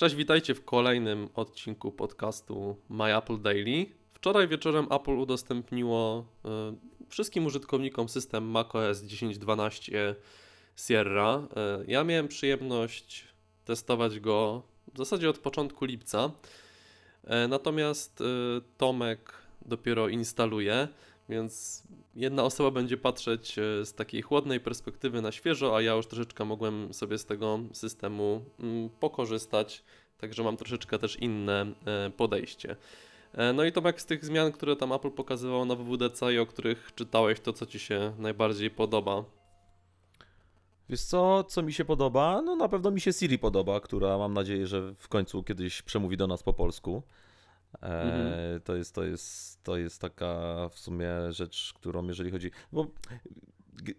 Cześć, witajcie w kolejnym odcinku podcastu My Apple Daily. Wczoraj wieczorem Apple udostępniło y, wszystkim użytkownikom system macOS 10.12 Sierra. Y, ja miałem przyjemność testować go w zasadzie od początku lipca, y, natomiast Tomek dopiero instaluje, więc jedna osoba będzie patrzeć y, z takiej chłodnej perspektywy na świeżo, a ja już troszeczkę mogłem sobie z tego systemu mm, pokorzystać, także mam troszeczkę też inne e, podejście. E, No i Tomek, z tych zmian, które tam Apple pokazywało na WWDC i o których czytałeś, to co Ci się najbardziej podoba? Wiesz co, co mi się podoba? No na pewno mi się Siri podoba, która mam nadzieję, że w końcu kiedyś przemówi do nas po polsku. E, Mhm. to, jest, to, jest, to jest taka w sumie rzecz, którą jeżeli chodzi... Bo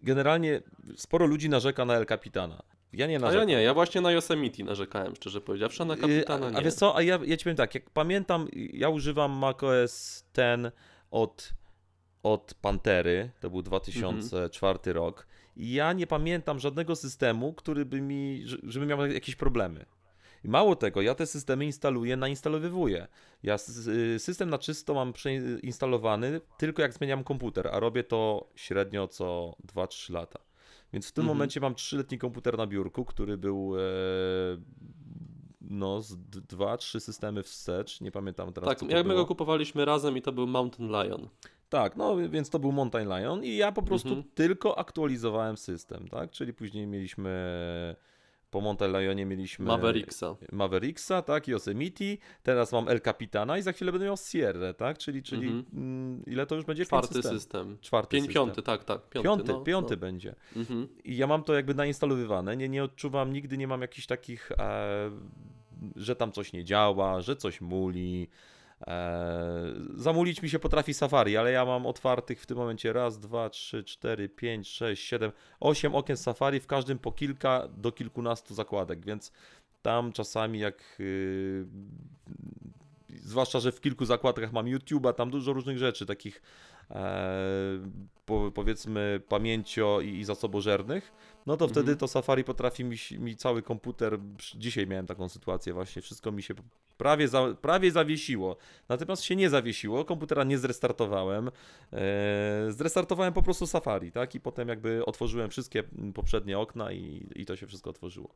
generalnie sporo ludzi narzeka na El Capitana. Ja nie A narzekam. ja nie, ja właśnie na Yosemite narzekałem, szczerze powiedziawszy, a na Y, Kapitana a, nie. a wiesz co, a ja, ja ci powiem tak, jak pamiętam, ja używam macOS ten od, od Pantery, to był 2004 rok i ja nie pamiętam żadnego systemu, który by mi, że- żeby miał jakieś problemy. I mało tego, ja te systemy instaluję, nainstalowywuję. Ja y, system na czysto mam przeinstalowany tylko jak zmieniam komputer, a robię to średnio co 2-3 lata. Więc w tym Mhm. momencie mam 3-letni komputer na biurku, który był e, no z dwa, trzy systemy wstecz, nie pamiętam teraz tak, jak my go kupowaliśmy razem i to był Mountain Lion. Tak, no więc to był Mountain Lion i ja po prostu Mhm. tylko aktualizowałem system, tak? Czyli później mieliśmy po Mountain Lionie mieliśmy Mavericksa. Mavericksa, tak, Yosemite, teraz mam El Capitana i za chwilę będę miał Sierra, tak? Czyli, czyli Mhm. mm, ile to już będzie? Czwarty systemów. system. Czwarty Pięć, system. piąty, tak, tak. Piąty, Piąty, no, piąty no. będzie. Mhm. I ja mam to jakby nainstalowywane, nie, nie odczuwam, nigdy nie mam jakichś takich, e, że tam coś nie działa, że coś muli. E, zamulić mi się potrafi Safari, ale ja mam otwartych w tym momencie raz, dwa, trzy, cztery, pięć, sześć, siedem, osiem okien Safari, w każdym po kilka do kilkunastu zakładek, więc tam czasami jak y, zwłaszcza, że w kilku zakładkach mam YouTube'a, tam dużo różnych rzeczy, takich e, po, powiedzmy pamięcio i, i zasobożernych, no to wtedy Mhm. to Safari potrafi mi, mi cały komputer, dzisiaj miałem taką sytuację właśnie, wszystko mi się prawie, za, prawie zawiesiło, natomiast się nie zawiesiło, komputera nie zrestartowałem, e, zrestartowałem po prostu Safari, tak, i potem jakby otworzyłem wszystkie poprzednie okna i, i to się wszystko otworzyło.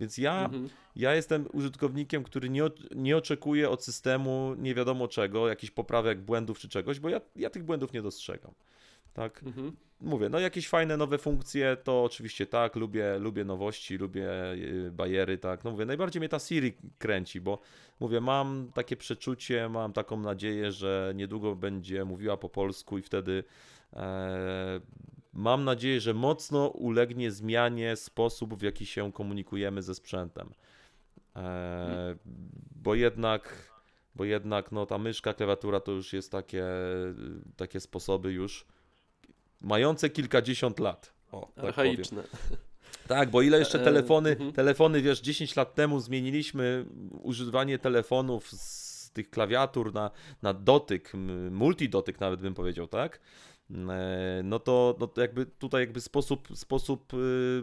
Więc ja Mhm. ja jestem użytkownikiem, który nie, nie oczekuje od systemu nie wiadomo czego, jakichś poprawek, błędów czy czegoś, bo ja, ja tych błędów nie dostrzegam. Tak, Mhm. mówię, no jakieś fajne nowe funkcje, to oczywiście tak, lubię, lubię nowości, lubię yy, bajery, tak, no mówię, najbardziej mnie ta Siri kręci, bo mówię, mam takie przeczucie, mam taką nadzieję, że niedługo będzie mówiła po polsku i wtedy e, mam nadzieję, że mocno ulegnie zmianie sposób, w jaki się komunikujemy ze sprzętem. E, bo jednak, bo jednak no, ta myszka, klawiatura to już jest takie, takie sposoby już mające kilkadziesiąt lat. O, tak powiem. Archaiczne. Tak, bo ile jeszcze E, telefony, mhm. telefony, wiesz, 10 lat temu zmieniliśmy używanie telefonów z tych klawiatur na, na dotyk, multidotyk nawet bym powiedział, tak? E, No to, no to jakby tutaj jakby sposób, sposób y,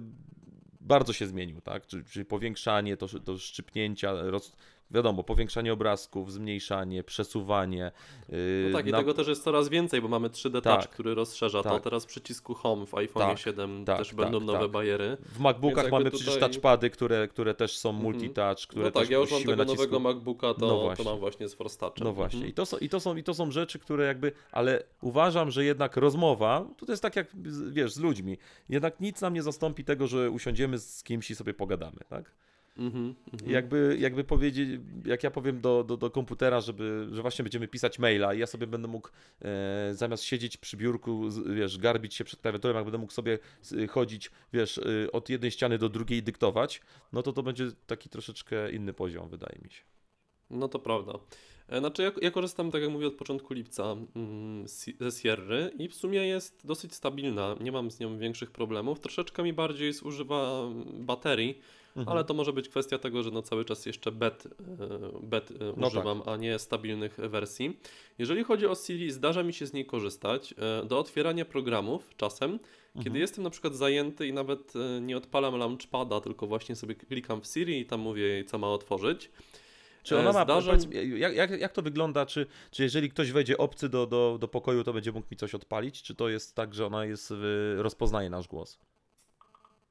bardzo się zmienił, tak? Czyli, czyli powiększanie, to, to szczypnięcia, roz, wiadomo, powiększanie obrazków, zmniejszanie, przesuwanie. y, No tak, i na- tego też jest coraz więcej, bo mamy 3D Touch, Tak. który rozszerza to. Tak. Teraz w przycisku Home w iPhone Tak, 7 tak, też tak, będą nowe tak. bajery. W MacBookach mamy tutaj- przecież touchpady, które, które też są Mhm. multitouch, które No tak, też ja już mam tego nacisku- nowego MacBooka, to, No to właśnie. mam właśnie z Force Touchem. No właśnie. Mhm. I to, są, i, to są, I to są rzeczy, które jakby. Ale uważam, że jednak rozmowa, to jest tak jak wiesz, z ludźmi. Jednak nic nam nie zastąpi tego, że usiądziemy z kimś i sobie pogadamy, tak? Mhm, mhm. Jakby, jakby powiedzieć, jak ja powiem do, do, do komputera, żeby, że właśnie będziemy pisać maila i ja sobie będę mógł e, zamiast siedzieć przy biurku, wiesz, garbić się przed klawiaturą, jak będę mógł sobie chodzić, wiesz, y, od jednej ściany do drugiej i dyktować, no to to będzie taki troszeczkę inny poziom, wydaje mi się. No to prawda. E, Znaczy ja, ja korzystam, tak jak mówię, od początku lipca mm, ze Sierry i w sumie jest dosyć stabilna. Nie mam z nią większych problemów. Troszeczkę mi bardziej zużywa baterii, Mhm. ale to może być kwestia tego, że no cały czas jeszcze bet, e, bet e, No używam, a nie stabilnych wersji. Jeżeli chodzi o Siri, zdarza mi się z niej korzystać. Do otwierania programów czasem Kiedy Mhm. jestem na przykład zajęty i nawet nie odpalam launchpada, tylko właśnie sobie klikam w Siri i tam mówię jej, co ma otworzyć. Czy E, ona ma, mi, jak, jak, jak to wygląda, czy, czy jeżeli ktoś wejdzie obcy do, do, do pokoju, to będzie mógł mi coś odpalić, czy to jest tak, że ona jest, rozpoznaje nasz głos?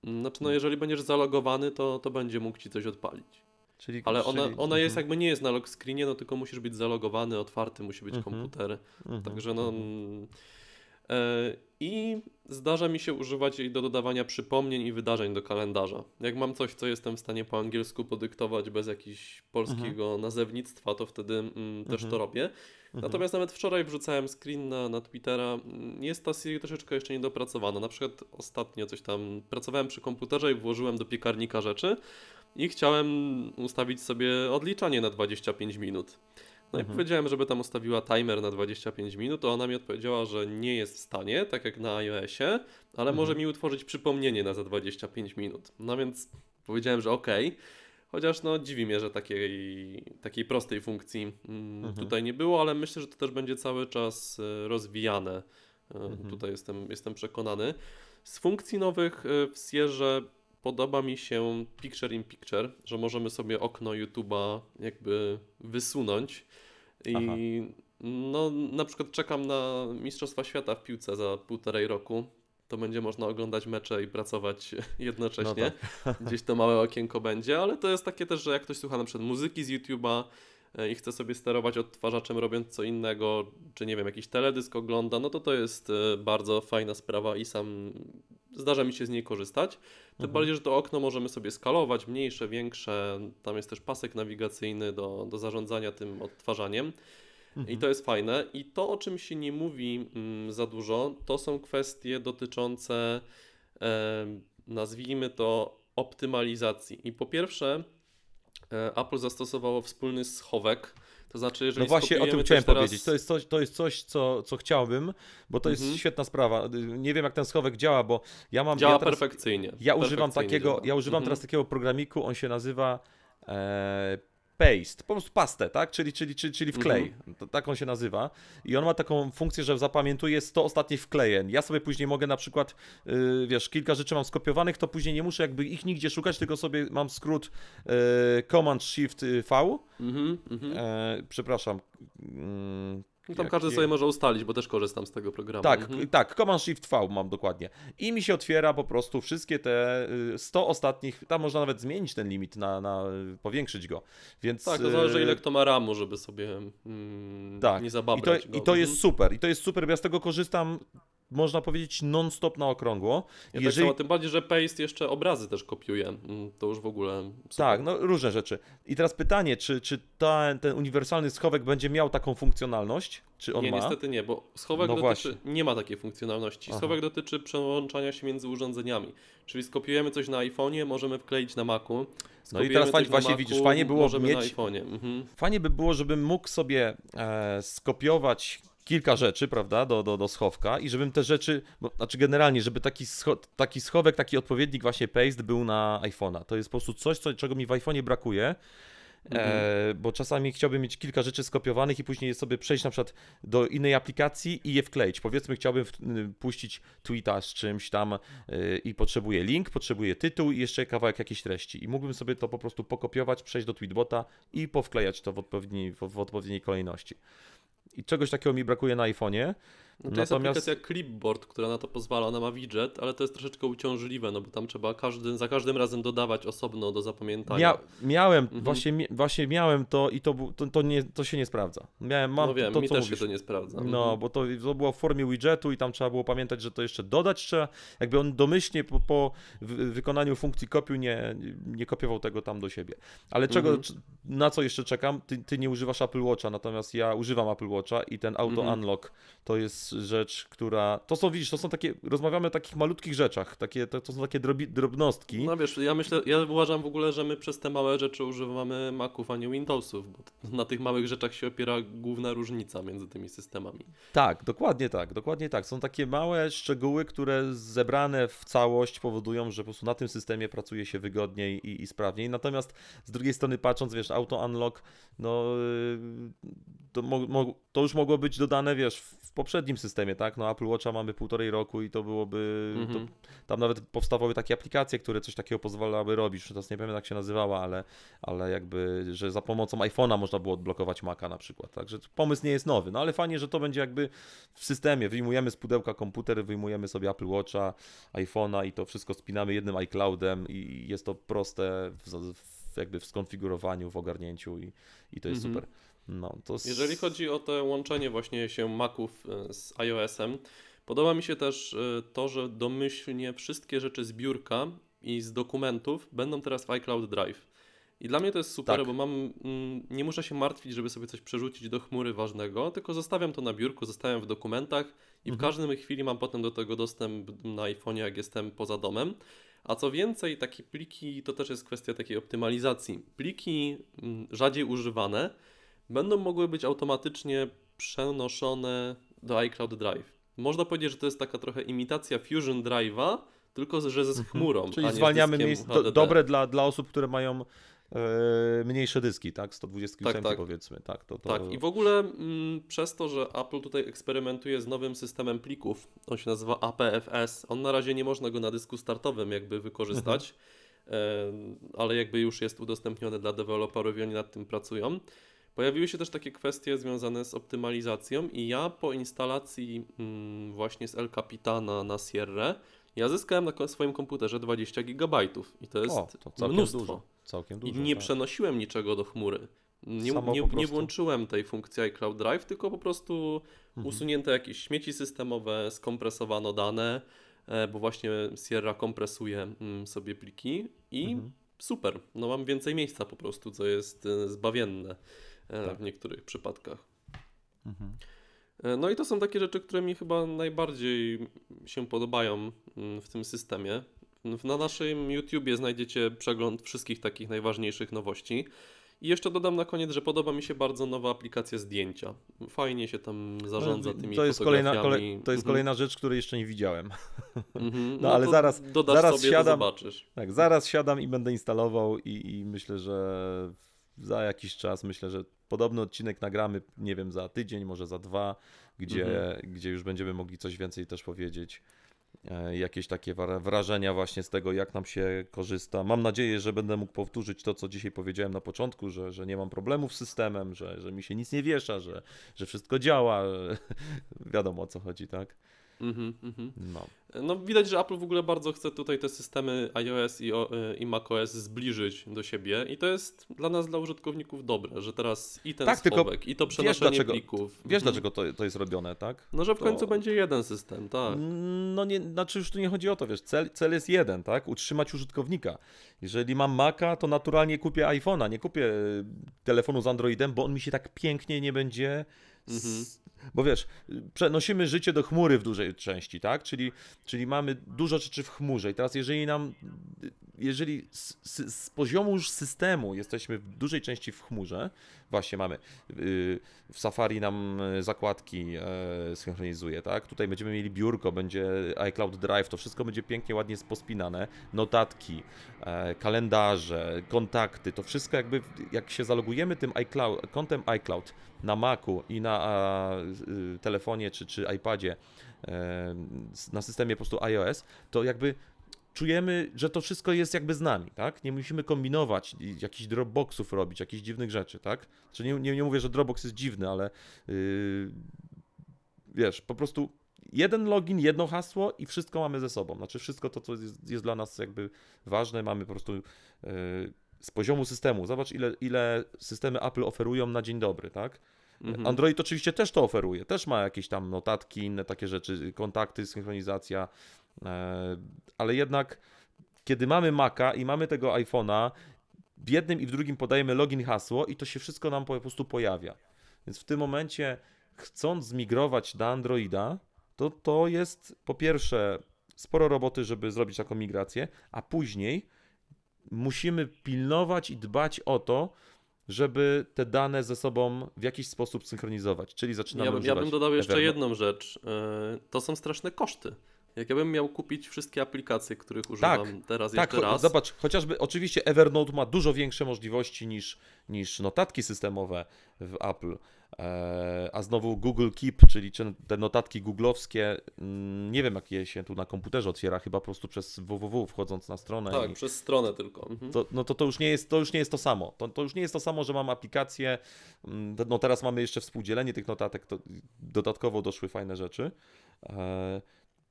Znaczy, no jeżeli będziesz zalogowany, to, to będzie mógł ci coś odpalić. Czyli, Ale ona, czyli, ona jest mhm, jakby nie jest na lock screenie, no tylko musisz być zalogowany, otwarty musi być Mhm. komputer. mhm, Także no. Mhm. E, I zdarza mi się używać jej do dodawania przypomnień i wydarzeń do kalendarza. Jak mam coś, co jestem w stanie po angielsku podyktować bez jakiegoś polskiego nazewnictwa, to wtedy mm, też Mhm. to robię. Mhm. Natomiast nawet wczoraj wrzucałem screen na, na Twittera. Jest ta Siri troszeczkę jeszcze niedopracowana. Na przykład ostatnio coś tam pracowałem przy komputerze i włożyłem do piekarnika rzeczy i chciałem ustawić sobie odliczanie na 25 minut. No i Mhm. powiedziałem, żeby tam ustawiła timer na 25 minut, to ona mi odpowiedziała, że nie jest w stanie, tak jak na iOSie, ale może mi utworzyć przypomnienie na za 25 minut. No więc powiedziałem, że okej. Chociaż no dziwi mnie, że takiej, takiej prostej funkcji mm, Mhm. tutaj nie było, ale myślę, że to też będzie cały czas e, rozwijane. E, Mhm. Tutaj jestem, jestem przekonany. Z funkcji nowych e, w Sierze podoba mi się Picture in Picture, że możemy sobie okno YouTube'a jakby wysunąć i Aha. no na przykład czekam na Mistrzostwa Świata w piłce za półtorej roku. To będzie można oglądać mecze i pracować jednocześnie. No Gdzieś to małe okienko będzie, ale to jest takie też, że jak ktoś słucha na przykład muzyki z YouTube'a e, i chce sobie sterować odtwarzaczem robiąc co innego, czy nie wiem, jakiś teledysk ogląda, no to to jest e, bardzo fajna sprawa i sam zdarza mi się z niej korzystać. Tym Mhm. bardziej, że to okno możemy sobie skalować, mniejsze, większe. Tam jest też pasek nawigacyjny do, do zarządzania tym odtwarzaniem. I Mhm. to jest fajne. I to, o czym się nie mówi mm, za dużo, to są kwestie dotyczące, e, nazwijmy to, optymalizacji. I po pierwsze, e, Apple zastosowało wspólny schowek. To znaczy, jeżeli No właśnie o tym chciałem teraz- powiedzieć. To jest coś, to jest coś co, co chciałbym, bo to jest Mhm. świetna sprawa. Nie wiem, jak ten schowek działa, bo ja mam. Działa ja teraz, perfekcyjnie. Ja używam Perfekcyjnie takiego, działa. ja używam Mhm. teraz takiego programiku, on się nazywa e, Paste, po prostu pastę, tak? Czyli, czyli, czyli, czyli wklej. Mhm. Tak on się nazywa. I on ma taką funkcję, że zapamiętuje 100 ostatnich wklejeń. Ja sobie później mogę na przykład, y, wiesz, kilka rzeczy mam skopiowanych, to później nie muszę jakby ich nigdzie szukać, tylko sobie mam skrót y, Command Shift y, V. Mhm, mhm. E, przepraszam. No tam każdy sobie może ustalić, bo też korzystam z tego programu. tak, Mhm. tak, Command Shift V mam dokładnie. I mi się otwiera po prostu wszystkie te y, 100 ostatnich, tam można nawet zmienić ten limit, na, na powiększyć go. Więc Tak, to zależy y, ile kto ma ramu, żeby sobie mm, tak. nie I to, zababrać go. I to jest Mhm. super, i to jest super, bo ja z tego korzystam, można powiedzieć, non-stop na okrągło. Ja Jeżeli... tak samo, tym bardziej, że Paste jeszcze obrazy też kopiuje. Mm, To już w ogóle super. Tak, no różne rzeczy. I teraz pytanie, czy, czy ta, ten uniwersalny schowek będzie miał taką funkcjonalność? Czy on nie, ma? niestety nie, bo schowek No dotyczy, właśnie. nie ma takiej funkcjonalności. Aha. Schowek dotyczy przełączania się między urządzeniami. Czyli skopiujemy coś na iPhone'ie, możemy wkleić na Macu. No i teraz na właśnie Macu, widzisz, fajnie było możemy na mieć- iPhone'ie. Mhm. Fajnie by było, żebym mógł sobie e, skopiować kilka rzeczy, prawda, do, do, do schowka i żebym te rzeczy, bo, znaczy generalnie, żeby taki, scho, taki schowek, taki odpowiednik właśnie paste był na iPhone'a. To jest po prostu coś, co, czego mi w iPhone'ie brakuje. E, bo czasami chciałbym mieć kilka rzeczy skopiowanych i później je sobie przejść na przykład do innej aplikacji i je wkleić. Powiedzmy, chciałbym w, puścić tweeta z czymś tam y, i potrzebuję link, potrzebuję tytuł i jeszcze kawałek jakiejś treści. I mógłbym sobie to po prostu pokopiować, przejść do tweetbota i powklejać to w odpowiedniej, w, w odpowiedniej kolejności. I czegoś takiego mi brakuje na iPhone'ie. No to jest Natomiast- aplikacja Clipboard, która na to pozwala, ona ma widget, ale to jest troszeczkę uciążliwe, no bo tam trzeba każdy, za każdym razem dodawać osobno do zapamiętania. Mia miałem, Mhm. właśnie, właśnie miałem to i to, to, to, nie, to się nie sprawdza. Miałem, mam no wiem, to, mi co też mówisz. się to nie sprawdza. No, Mhm. bo to, to było w formie widgetu i tam trzeba było pamiętać, że to jeszcze dodać trzeba. Jakby on domyślnie po, po wy- wykonaniu funkcji kopiuj nie, nie kopiował tego tam do siebie. Ale czego, Mhm. na co jeszcze czekam? Ty, ty nie używasz Apple Watcha, natomiast ja używam Apple Watcha i ten auto Mhm. unlock to jest rzecz, która. To są, widzisz, to są takie. Rozmawiamy o takich malutkich rzeczach. Takie, to, to są takie drobi, drobnostki. No wiesz, ja myślę, ja uważam w ogóle, że my przez te małe rzeczy używamy Maców, a nie Windowsów, bo na tych małych rzeczach się opiera główna różnica między tymi systemami. Tak, dokładnie tak, dokładnie tak. Są takie małe szczegóły, które zebrane w całość powodują, że po prostu na tym systemie pracuje się wygodniej i, i sprawniej. Natomiast z drugiej strony patrząc, wiesz, auto unlock, no y, to, mo, mo, to już mogło być dodane, wiesz, w poprzednim systemie, tak? No Apple Watcha mamy półtorej roku i to byłoby, Mhm. to, tam nawet powstawały takie aplikacje, które coś takiego pozwalały robić, teraz nie pamiętam jak się nazywała, ale, ale jakby, że za pomocą iPhone'a można było odblokować Maca na przykład, także pomysł nie jest nowy, no ale fajnie, że to będzie jakby w systemie, wyjmujemy z pudełka komputer, wyjmujemy sobie Apple Watcha, iPhone'a i to wszystko spinamy jednym iCloudem i jest to proste w, w, jakby w skonfigurowaniu, w ogarnięciu i, i to jest Mhm. super. No, to Jeżeli chodzi o to łączenie właśnie się Maców e, z iOS-em, podoba mi się też e, to, że domyślnie wszystkie rzeczy z biurka i z dokumentów będą teraz w iCloud Drive. I dla mnie to jest super, Tak. bo mam, mm, nie muszę się martwić, żeby sobie coś przerzucić do chmury ważnego, tylko zostawiam to na biurku, zostawiam w dokumentach i w Mhm. każdym chwili mam potem do tego dostęp na iPhone'ie, jak jestem poza domem. A co więcej, takie pliki to też jest kwestia takiej optymalizacji. Pliki mm, rzadziej używane będą mogły być automatycznie przenoszone do iCloud Drive. Można powiedzieć, że to jest taka trochę imitacja Fusion Drive'a, tylko że chmurą. Mhm. Czyli nie z zwalniamy miejsce do, dobre dla, dla osób, które mają e, mniejsze dyski, tak? 128 Tak, tak. powiedzmy, tak. To, to... Tak, i w ogóle mm, przez to, że Apple tutaj eksperymentuje z nowym systemem plików, on się nazywa APFS, on na razie nie można go na dysku startowym jakby wykorzystać, e, ale jakby już jest udostępniony dla deweloperów i oni nad tym pracują. Pojawiły się też takie kwestie związane z optymalizacją i ja po instalacji mm, właśnie z El Capitana na Sierra, ja zyskałem na swoim komputerze 20 GB i to jest o, to całkiem mnóstwo. dużo. Całkiem I dużo. nie tak. przenosiłem niczego do chmury. Nie, nie, nie włączyłem tej funkcji iCloud Drive, tylko po prostu Mhm. usunięto jakieś śmieci systemowe, skompresowano dane, e, bo właśnie Sierra kompresuje mm, sobie pliki i Mhm. super. No mam więcej miejsca po prostu, co jest e, zbawienne Tak. w niektórych przypadkach. Mhm. E, No i to są takie rzeczy, które mi chyba najbardziej się podobają mm, w tym systemie. Na naszym YouTubie znajdziecie przegląd wszystkich takich najważniejszych nowości. I jeszcze dodam na koniec, że podoba mi się bardzo nowa aplikacja zdjęcia. Fajnie się tam zarządza No, tymi to jest kolejna, kolej, to jest Mhm, kolejna rzecz, której jeszcze nie widziałem. mhm. No, ale to zaraz- zaraz sobie, siadam. zobaczysz. Tak, zaraz siadam i będę instalował i, i myślę, że za jakiś czas, myślę, że podobny odcinek nagramy, nie wiem, za tydzień, może za dwa, gdzie, Mhm. gdzie już będziemy mogli coś więcej też powiedzieć. E, Jakieś takie wra- wrażenia właśnie z tego, jak nam się korzysta. Mam nadzieję, że będę mógł powtórzyć to, co dzisiaj powiedziałem na początku, że, że nie mam problemów z systemem, że, że mi się nic nie wiesza, że, że wszystko działa. Wiadomo o co chodzi, tak? Mhm, mhm. No. No widać, że Apple w ogóle bardzo chce tutaj te systemy iOS i, o- i macOS zbliżyć do siebie i to jest dla nas, dla użytkowników dobre, że teraz i ten Tak, tylko schowek, i to przenoszenie dlaczego- plików. Wiesz, Mhm. dlaczego to, to jest robione, tak? No, że w to- końcu będzie jeden system, tak. No nie, znaczy już tu nie chodzi o to, wiesz, cel, cel jest jeden, tak? Utrzymać użytkownika. Jeżeli mam Maca, to naturalnie kupię iPhone'a, nie kupię e, telefonu z Androidem, bo on mi się tak pięknie nie będzie... S... Bo wiesz, przenosimy życie do chmury w dużej części, tak? Czyli, czyli mamy dużo rzeczy w chmurze i teraz jeżeli nam, jeżeli z, z, z poziomu już systemu jesteśmy w dużej części w chmurze, właśnie mamy y, w Safari nam y, zakładki e, synchronizuje, tak? Tutaj będziemy mieli biurko, będzie iCloud Drive, to wszystko będzie pięknie, ładnie pospinane, notatki, e, kalendarze, kontakty, to wszystko jakby, jak się zalogujemy tym iCloud, kontem iCloud na Macu i na y, telefonie czy, czy iPadzie e, na systemie po prostu iOS, to jakby czujemy, że to wszystko jest jakby z nami, tak? Nie musimy kombinować, jakichś Dropboxów robić, jakichś dziwnych rzeczy, tak? Czy nie, nie, nie mówię, że Dropbox jest dziwny, ale yy, wiesz, po prostu jeden login, jedno hasło i wszystko mamy ze sobą. Znaczy wszystko to, co jest, jest dla nas jakby ważne, mamy po prostu yy, z poziomu systemu. Zobacz, ile, ile systemy Apple oferują na dzień dobry, tak? Mhm. Android oczywiście też to oferuje, też ma jakieś tam notatki, inne takie rzeczy, kontakty, synchronizacja, ale jednak kiedy mamy Maca i mamy tego iPhone'a, w jednym i w drugim podajemy login, hasło i to się wszystko nam po prostu pojawia. Więc w tym momencie, chcąc zmigrować do Androida, to to jest po pierwsze sporo roboty, żeby zrobić taką migrację, a później musimy pilnować i dbać o to, żeby te dane ze sobą w jakiś sposób synchronizować. Czyli zaczynamy Ja, bym- ja bym dodał jeszcze Evernote. jedną rzecz. E, To są straszne koszty. Jak ja bym miał kupić wszystkie aplikacje, których używam teraz Tak, jeszcze raz. zobacz, chociażby oczywiście Evernote ma dużo większe możliwości niż, niż notatki systemowe w Apple. E, a znowu Google Keep, czyli czy te notatki googlowskie, mm, nie wiem jak je się tu na komputerze otwiera, chyba po prostu przez www wchodząc na stronę. Tak, i- przez stronę tylko. Mhm. to, no to, to, już nie jest, to już nie jest to samo. To, to już nie jest to samo, że mam aplikację. mm, No teraz mamy jeszcze współdzielenie tych notatek, to dodatkowo doszły fajne rzeczy.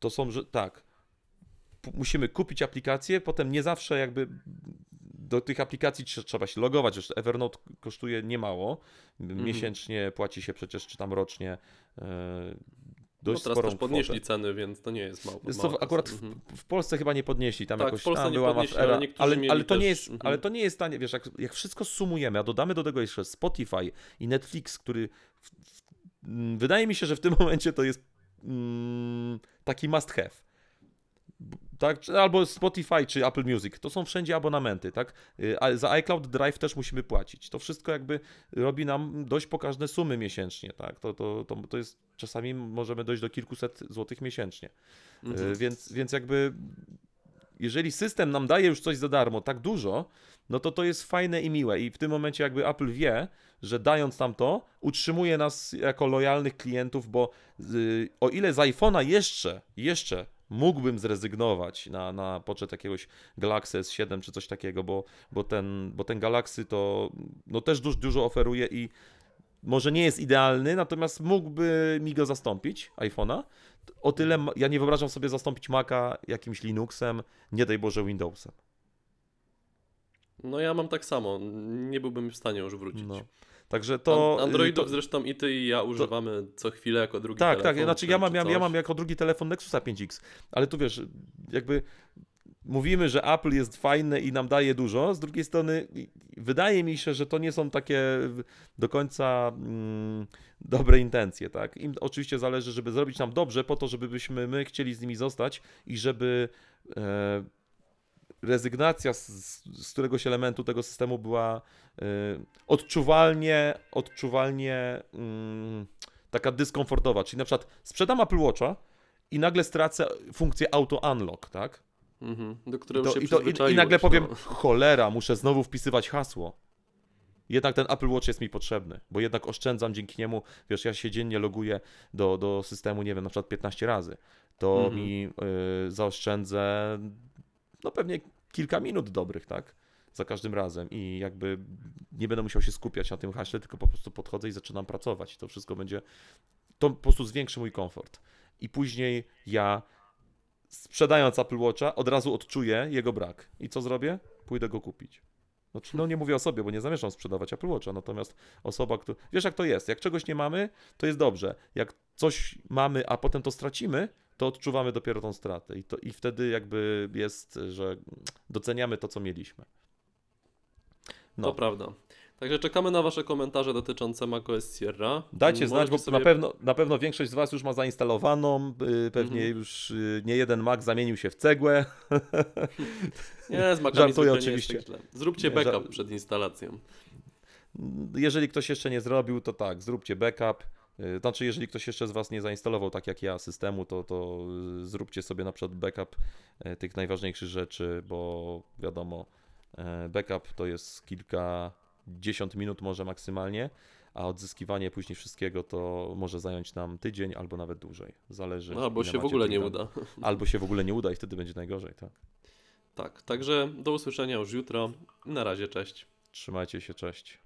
To są, że tak. Musimy kupić aplikację, potem nie zawsze jakby do tych aplikacji trze- trzeba się logować. Zresztą Evernote kosztuje niemało. Miesięcznie płaci się przecież, czy tam rocznie. e, No Dość teraz sporą też podnieśli kwotę. ceny, więc to nie jest mało. Jest to akurat w, Mhm. w Polsce chyba nie podnieśli, tam Tak, jakoś w Polsce tam nie była podnieśli, ale ale, ale to nie też, jest, mhm. ale to nie jest tanie, wiesz, jak, jak wszystko sumujemy, a dodamy do tego jeszcze Spotify i Netflix, który w, w, wydaje mi się, że w tym momencie to jest mm, taki must have. Tak, albo Spotify czy Apple Music, to są wszędzie abonamenty, tak? Y, A za iCloud Drive też musimy płacić. To wszystko jakby robi nam dość pokaźne sumy miesięcznie, tak? To, to, to, to jest czasami możemy dojść do kilkuset złotych miesięcznie. Mhm. Y, Więc, więc jakby jeżeli system nam daje już coś za darmo, tak dużo, no to to jest fajne i miłe. I w tym momencie jakby Apple wie, że dając nam to, utrzymuje nas jako lojalnych klientów, bo y, o ile z iPhone'a jeszcze, jeszcze mógłbym zrezygnować na, na poczet jakiegoś Galaxy S7 czy coś takiego, bo, bo, ten, bo ten Galaxy to no też dużo, dużo oferuje i może nie jest idealny, natomiast mógłby mi go zastąpić, iPhone'a. O tyle ja nie wyobrażam sobie zastąpić Maca jakimś Linuxem, nie daj Boże Windowsem. No ja mam tak samo. Nie byłbym w stanie już wrócić. No. Także to. An- Androidów to, zresztą i ty i ja używamy co chwilę jako drugi tak, telefon. tak. Znaczy czy- ja mam, ja, ja mam jako drugi telefon Nexusa 5X, ale tu wiesz, jakby mówimy, że Apple jest fajne i nam daje dużo. Z drugiej strony wydaje mi się, że to nie są takie do końca mm, dobre intencje, tak? Im oczywiście zależy, żeby zrobić nam dobrze, po to, żebyśmy my chcieli z nimi zostać i żeby e, rezygnacja z, z- z któregoś elementu tego systemu była e, odczuwalnie, odczuwalnie mm, taka dyskomfortowa. Czyli na przykład sprzedam Apple Watcha i nagle stracę funkcję auto unlock, tak? Mhm. Do I, którego to, się i, to, i, I nagle przyzwyczaiłeś, powiem, no. cholera, muszę znowu wpisywać hasło. Jednak ten Apple Watch jest mi potrzebny, bo jednak oszczędzam dzięki niemu, wiesz, ja się dziennie loguję do, do systemu, nie wiem, na przykład 15 razy. To Mhm. mi y, zaoszczędzę, no pewnie kilka minut dobrych, tak? Za każdym razem i jakby nie będę musiał się skupiać na tym haśle, tylko po prostu podchodzę i zaczynam pracować. To wszystko będzie, to po prostu zwiększy mój komfort. I później ja sprzedając Apple Watcha, od razu odczuję jego brak. I co zrobię? Pójdę go kupić. Znaczy, no nie mówię o sobie, bo nie zamierzam sprzedawać Apple Watcha, natomiast osoba, która... Wiesz jak to jest, jak czegoś nie mamy, to jest dobrze. Jak coś mamy, a potem to stracimy, to odczuwamy dopiero tą stratę. I, to, i wtedy jakby jest, że doceniamy to, co mieliśmy. No. To prawda. Także czekamy na Wasze komentarze dotyczące macOS Sierra. Dajcie znać, bo sobie- na, pewno, na pewno większość z Was już ma zainstalowaną, y, pewnie Mhm. już y, nie jeden Mac zamienił się w cegłę. Nie, z Macami Żartuję oczywiście. Tak. Zróbcie Nie, backup żart- przed instalacją. Jeżeli ktoś jeszcze nie zrobił, to tak, zróbcie backup. Y, Znaczy, jeżeli ktoś jeszcze z Was nie zainstalował, tak jak ja, systemu, to, to zróbcie sobie na przykład backup tych najważniejszych rzeczy, bo wiadomo, backup to jest kilkadziesiąt minut może maksymalnie, a odzyskiwanie później wszystkiego to może zająć nam tydzień albo nawet dłużej. Zależy. No, albo się w ogóle nie programu. uda. Albo się w ogóle nie uda i wtedy będzie najgorzej, tak. Tak, także do usłyszenia już jutro. Na razie, cześć. Trzymajcie się, cześć.